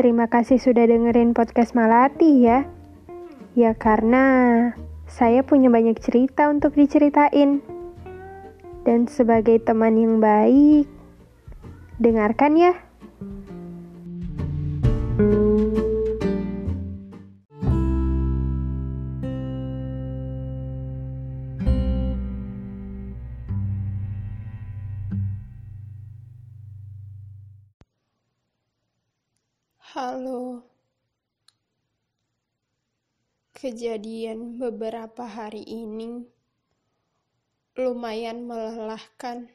Terima kasih sudah dengerin podcast Malati ya. Ya karena saya punya banyak cerita untuk diceritain. Dan sebagai teman yang baik, dengarkan ya. Halo. Kejadian beberapa hari ini lumayan melelahkan.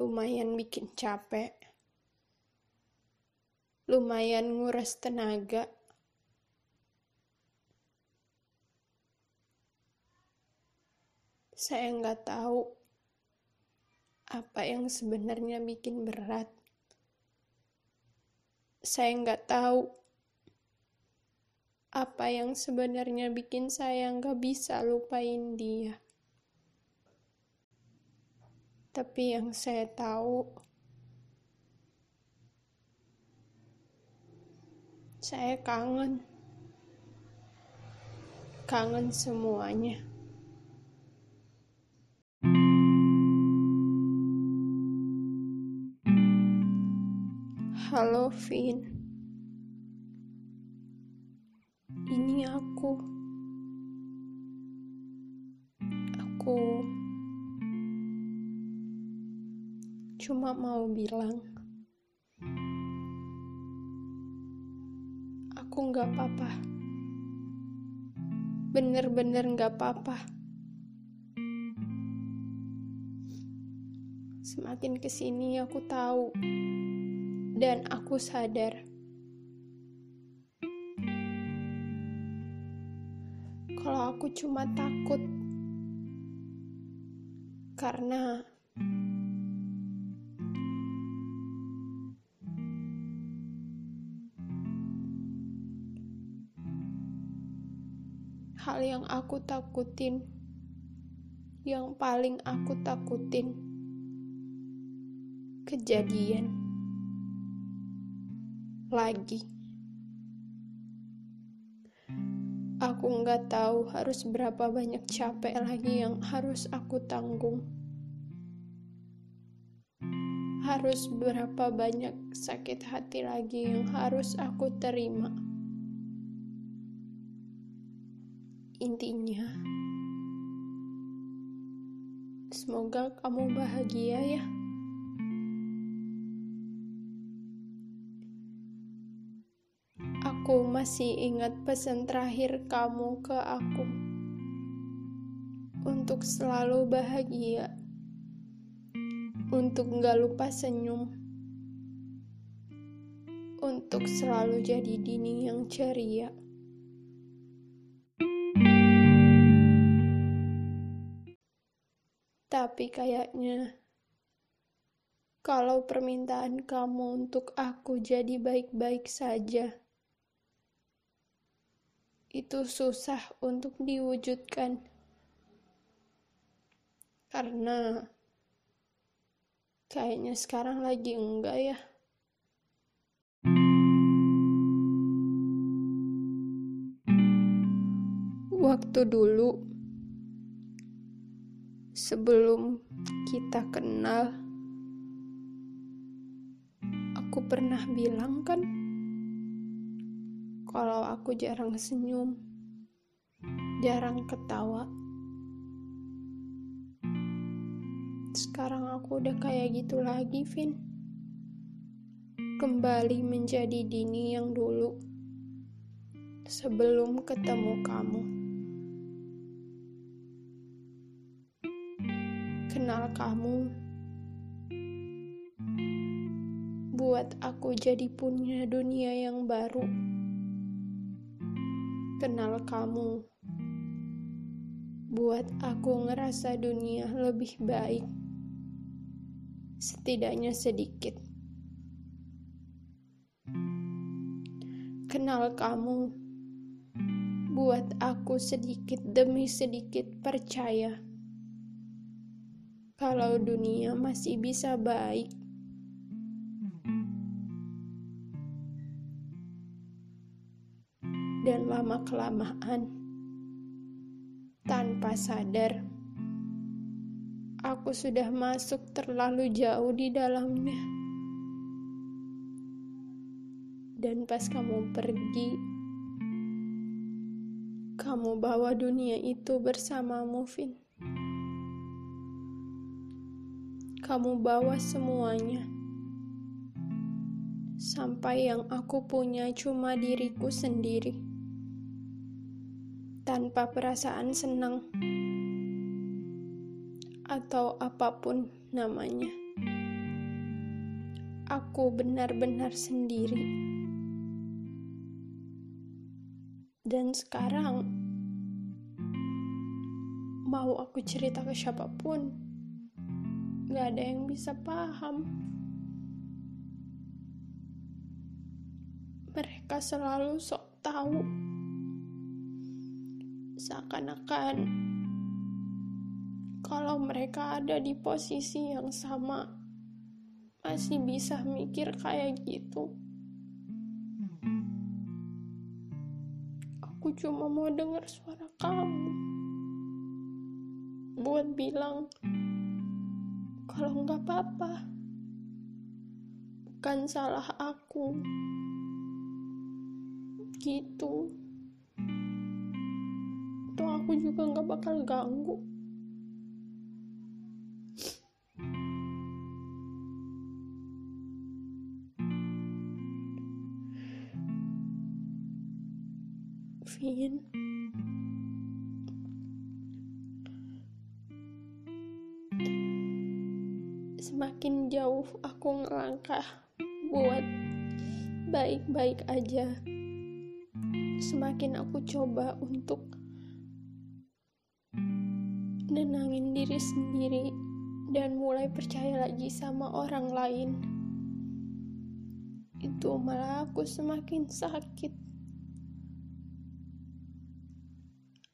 Lumayan bikin capek. Lumayan nguras tenaga. Saya nggak tahu apa yang sebenarnya bikin berat saya nggak tahu apa yang sebenarnya bikin saya nggak bisa lupain dia. Tapi yang saya tahu, saya kangen. Kangen semuanya. Halo, Vin. Cuma mau bilang, aku nggak apa-apa. Bener-bener nggak apa-apa. Semakin ke sini aku tahu dan aku sadar kalau aku cuma takut karena hal yang aku takutin, yang paling aku takutin, kejadian lagi. Aku nggak tahu harus berapa banyak capek lagi yang harus aku tanggung. Harus berapa banyak sakit hati lagi yang harus aku terima. Intinya, semoga kamu bahagia ya. Aku masih ingat pesan terakhir kamu ke aku untuk selalu bahagia, untuk gak lupa senyum, untuk selalu jadi dini yang ceria. Tapi kayaknya kalau permintaan kamu untuk aku jadi baik-baik saja itu susah untuk diwujudkan karena kayaknya sekarang lagi enggak ya. Waktu dulu sebelum kita kenal aku pernah bilang kan kalau aku jarang senyum, jarang ketawa. Sekarang aku udah kayak gitu lagi, Vin. Kembali menjadi Dini yang dulu. Sebelum ketemu kamu. Kamu. Buat aku jadi punya dunia yang baru. Kenal kamu. Buat aku ngerasa dunia lebih baik. Setidaknya sedikit. Kenal kamu. Buat aku sedikit demi sedikit percaya kalau dunia masih bisa baik. Dan lama-kelamaan, tanpa sadar, aku sudah masuk terlalu jauh di dalamnya. Dan pas kamu pergi, kamu bawa dunia itu bersamamu, Vin. Kamu bawa semuanya. Sampai yang aku punya cuma diriku sendiri tanpa perasaan senang atau apa pun namanya. Aku benar-benar sendiri, dan sekarang mau aku cerita ke siapa pun, gak ada yang bisa paham. Mereka selalu sok tahu. Seakan-akan kalau mereka ada di posisi yang sama masih bisa mikir kayak gitu. Aku cuma mau dengar suara kamu. Buat bilang kalau nggak apa-apa. Bukan salah aku. Gitu. Aku juga nggak bakal ganggu semakin jauh aku ngelangkah buat baik-baik aja. Semakin aku coba untuk nenangin diri sendiri dan mulai percaya lagi sama orang lain itu malah aku semakin sakit.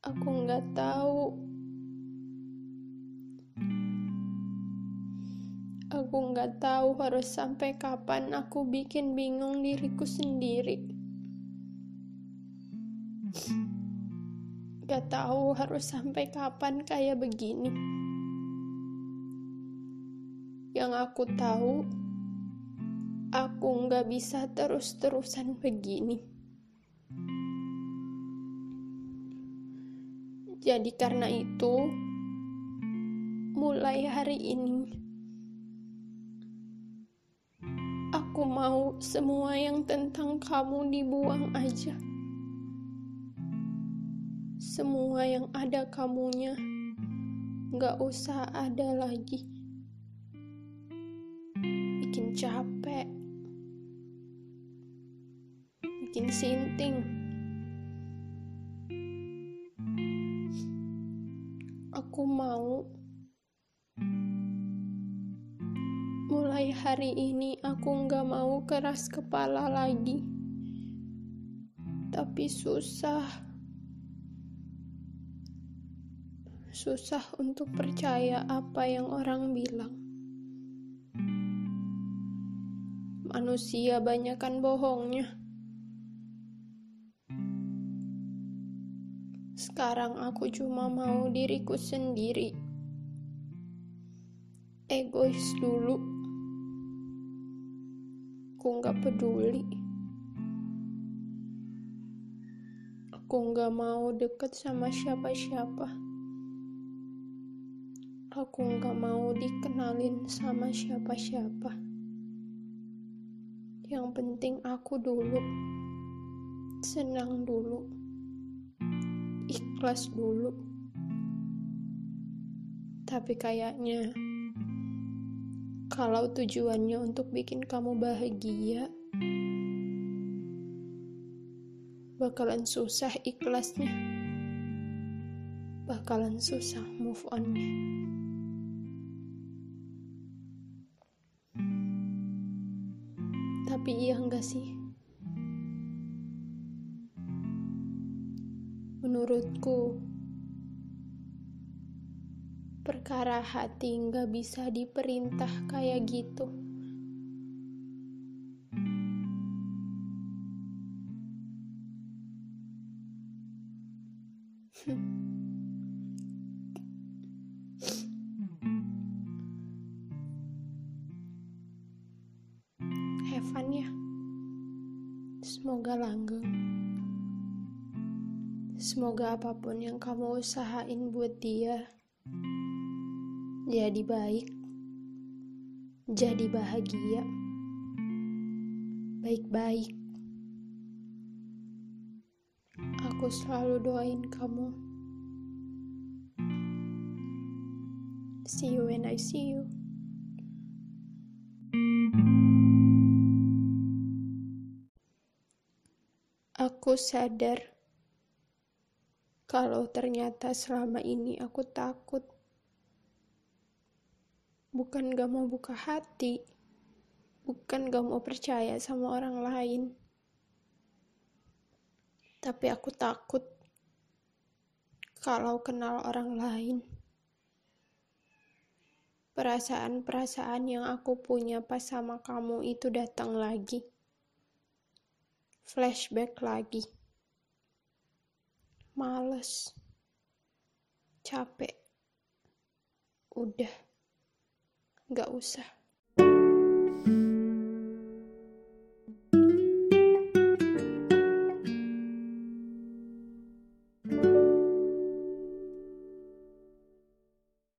Aku nggak tahu aku nggak tahu harus sampai kapan aku bikin bingung diriku sendiri Gak tahu harus sampai kapan kayak begini. Yang aku tahu, aku nggak bisa terus-terusan begini. Jadi karena itu, mulai hari ini, aku mau semua yang tentang kamu dibuang aja. Semua yang ada kamunya gak usah ada lagi. Bikin capek. Bikin sinting. Aku mau hari ini aku gak mau keras kepala lagi tapi susah susah untuk percaya apa yang orang bilang. Manusia banyakkan bohongnya. Sekarang aku cuma mau diriku sendiri. Egois dulu. Aku nggak peduli. Aku nggak mau deket sama siapa-siapa. Aku nggak mau dikenalin sama siapa-siapa. Yang penting aku dulu, senang dulu, ikhlas dulu. Tapi kayaknya kalau tujuannya untuk bikin kamu bahagia, bakalan susah ikhlasnya, bakalan susah move onnya. Tapi iya enggak sih? Menurutku, perkara hati nggak bisa diperintah kayak gitu. Have ya. Semoga langgeng. Semoga apa pun yang kamu usahain buat dia jadi baik, jadi bahagia, baik-baik. Aku selalu doain kamu. See you when I see you. Aku sadar kalau ternyata selama ini aku takut. Bukan gak mau buka hati, bukan gak mau percaya sama orang lain, tapi aku takut kalau kenal orang lain. Perasaan-perasaan yang aku punya pas sama kamu itu datang lagi flashback lagi. Males. Capek. Udah. Gak usah.